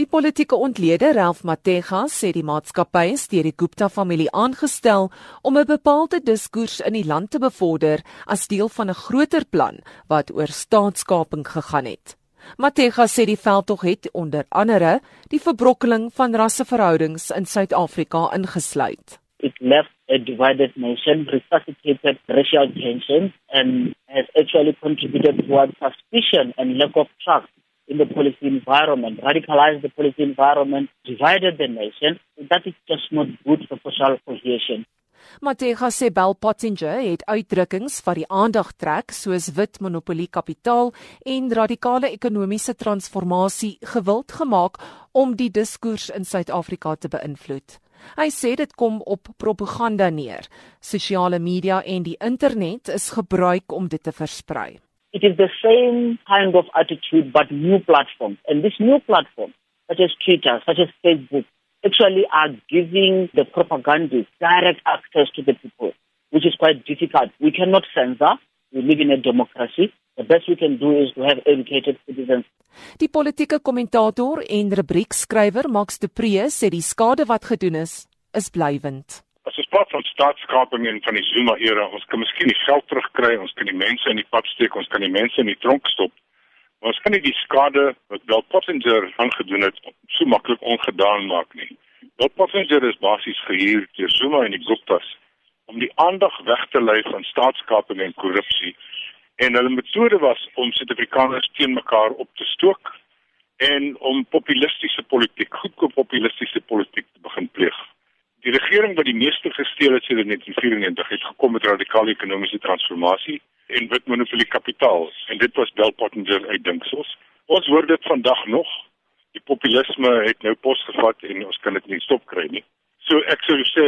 Die politieke ontleder Ralph Matega sê die maatskappy is deur die Gupta-familie aangestel om 'n bepaalde diskurs in die land te bevorder as deel van 'n groter plan wat oor staatskaping gegaan het. Matega sê die veldtog het onder andere die verbrokkeling van rasseverhoudings in Suid-Afrika ingesluit. It left a divided nation, resuscitated racial tensions, and has actually contributed towards suspicion and lack of trust in the policy environment, radicalized the policy environment, divided the nation. That is just not good for social cohesion. Matega sê Bell Pottinger het uitdrukkings wat die aandag trek soos wit monopolie kapitaal en radikale ekonomiese transformasie gewild gemaak om die diskurs in Suid-Afrika te beïnvloed. Hy sê dit kom op propaganda neer. Sosiale media en die internet is gebruik om dit te versprei. It is the same kind of attitude but new platforms and this new platform such as Twitter, such as Facebook actually are giving the propagandists direct access to the people, which is quite difficult. We cannot censor. We live in a democracy. The best we can do is to have educated citizens. Die politieke kommentator en rubriekskrywer Max de Pre sê die skade wat gedoen is, is blywend. Praat van staatskaping en van die Zuma era, ons kan miskien die geld terugkry, ons kan die mense in die pad steek, ons kan die mense in die tronk stop. Maar ons kan nie die skade wat Bell Pottinger aangedoen het so maklik ongedaan maak nie. Bell Pottinger is basies gehuur deur Zuma en die Guptas om die aandag weg te lei van staatskaping en korrupsie. En hulle metode was om Suid-Afrikaners teen mekaar op te stook en om populistiese politiek, goedkoop populistiese politiek te. Die regering wat die meeste gesteel het sedert 1994 het gekom met radikale ekonomiese transformasie en wit monopolie kapitaal en dit was Bell Pottinger uitdinksels. Ons hoor dit vandag nog. Die populisme het nou pos gevat en ons kan dit nie stop kry nie. So ek sou sê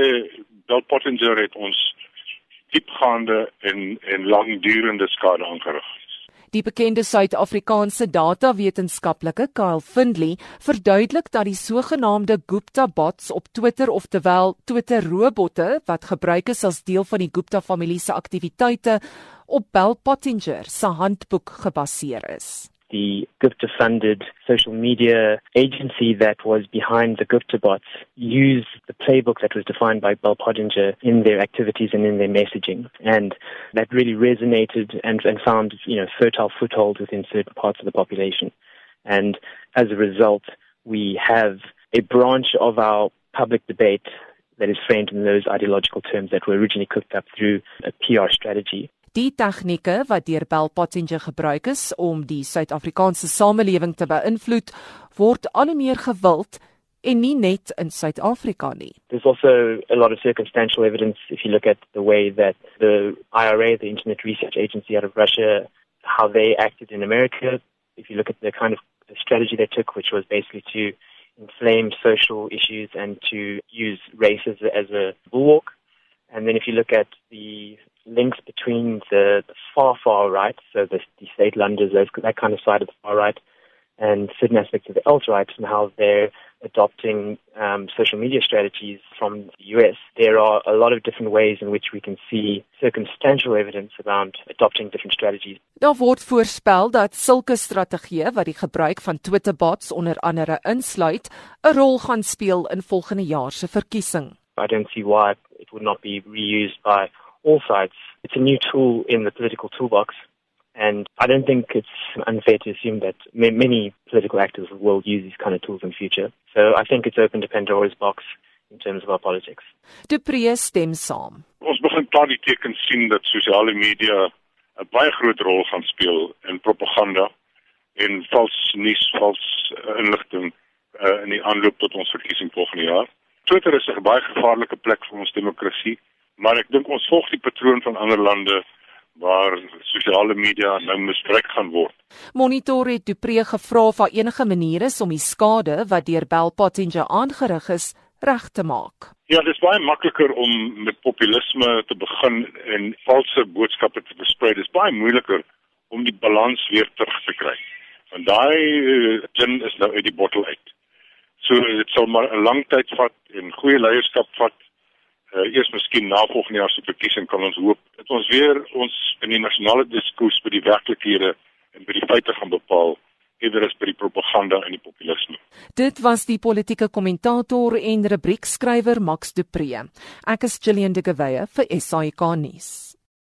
Bell Pottinger het ons diepgaande en en langdurende skade aangerig. Die bekende Suid-Afrikaanse datawetenskaplike Kyle Findley verduidelik dat die sogenaamde Gupta bots op Twitter of terwyl Twitter robotte wat gebruik is as deel van die Gupta familie se aktiwiteite op Bell Pottinger se handboek gebaseer is the Gupta funded social media agency that was behind the Gupta bots used the playbook that was defined by Bell Pottinger in their activities and in their messaging. And that really resonated and, and found, you know, fertile foothold within certain parts of the population. And as a result, we have a branch of our public debate that is framed in those ideological terms that were originally cooked up through a PR strategy. Die tegnieke wat deur Bell Pottinger gebruik is om die Suid-Afrikaanse samelewing te beïnvloed, word al hoe meer gewild en nie net in Suid-Afrika nie. There's also a lot of circumstantial evidence if you look at the way that the IRA, the Internet Research Agency out of Russia, how they acted in America. If you look at the kind of strategy they took, which was basically to inflame social issues and to use race as a, as a bulwark. And then if you look at the links between the, the far, far right, so the, the state Londoners, that kind of side of the far right, and certain aspects of the alt-right and how they're adopting um, social media strategies from the US. There are a lot of different ways in which we can see circumstantial evidence around adopting different strategies. Daar word voorspel dat sulke strategieë wat die gebruik van Twitter bots onder andere insluit, 'n rol gaan speel in volgende jaar se verkiesing. I don't see why it would not be reused by all sides. It's a new tool in the political toolbox, and I don't think it's unfair to assume that many political actors will use these kind of tools in the future. So I think it's open to Pandora's box in terms of our politics. De Pre stem saam. Ons begin klaar die tekens sien dat sosiale media 'n baie groot rol gaan speel in propaganda en vals nuus, vals uh, inligting uh, in die aanloop tot ons verkiesing volgende jaar. Twitter is 'n baie gevaarlike plek vir ons demokrasie maar ek dink ons volg die patroon van ander lande waar sosiale media nou misbruik gaan word. Monitor het Dupree gevra of daar enige maniere is om die skade wat deur Bell Pottinger aangerig is reg te maak. Ja, dit is baie makliker om met populisme te begin en valse boodskappe te versprei. Dit is baie moeiliker om die balans weer terug te kry. Want daai uh, gin is nou uit die bottel uit. So dit sal maar 'n lang tyd vat en goeie leierskap vat uh, eers miskien na volgende jaar se verkiesing kan ons hoop dat ons weer ons in die nasionale diskurs by die werklikhede en by die feite gaan bepaal eerder as by die propaganda en die populisme. Dit was die politieke kommentator en rubriekskrywer Max de Pre. Ek is Gillian de Geweye vir SAK nuus.